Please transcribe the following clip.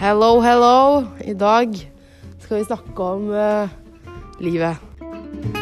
Hello, hello. I dag skal vi snakke om uh, livet.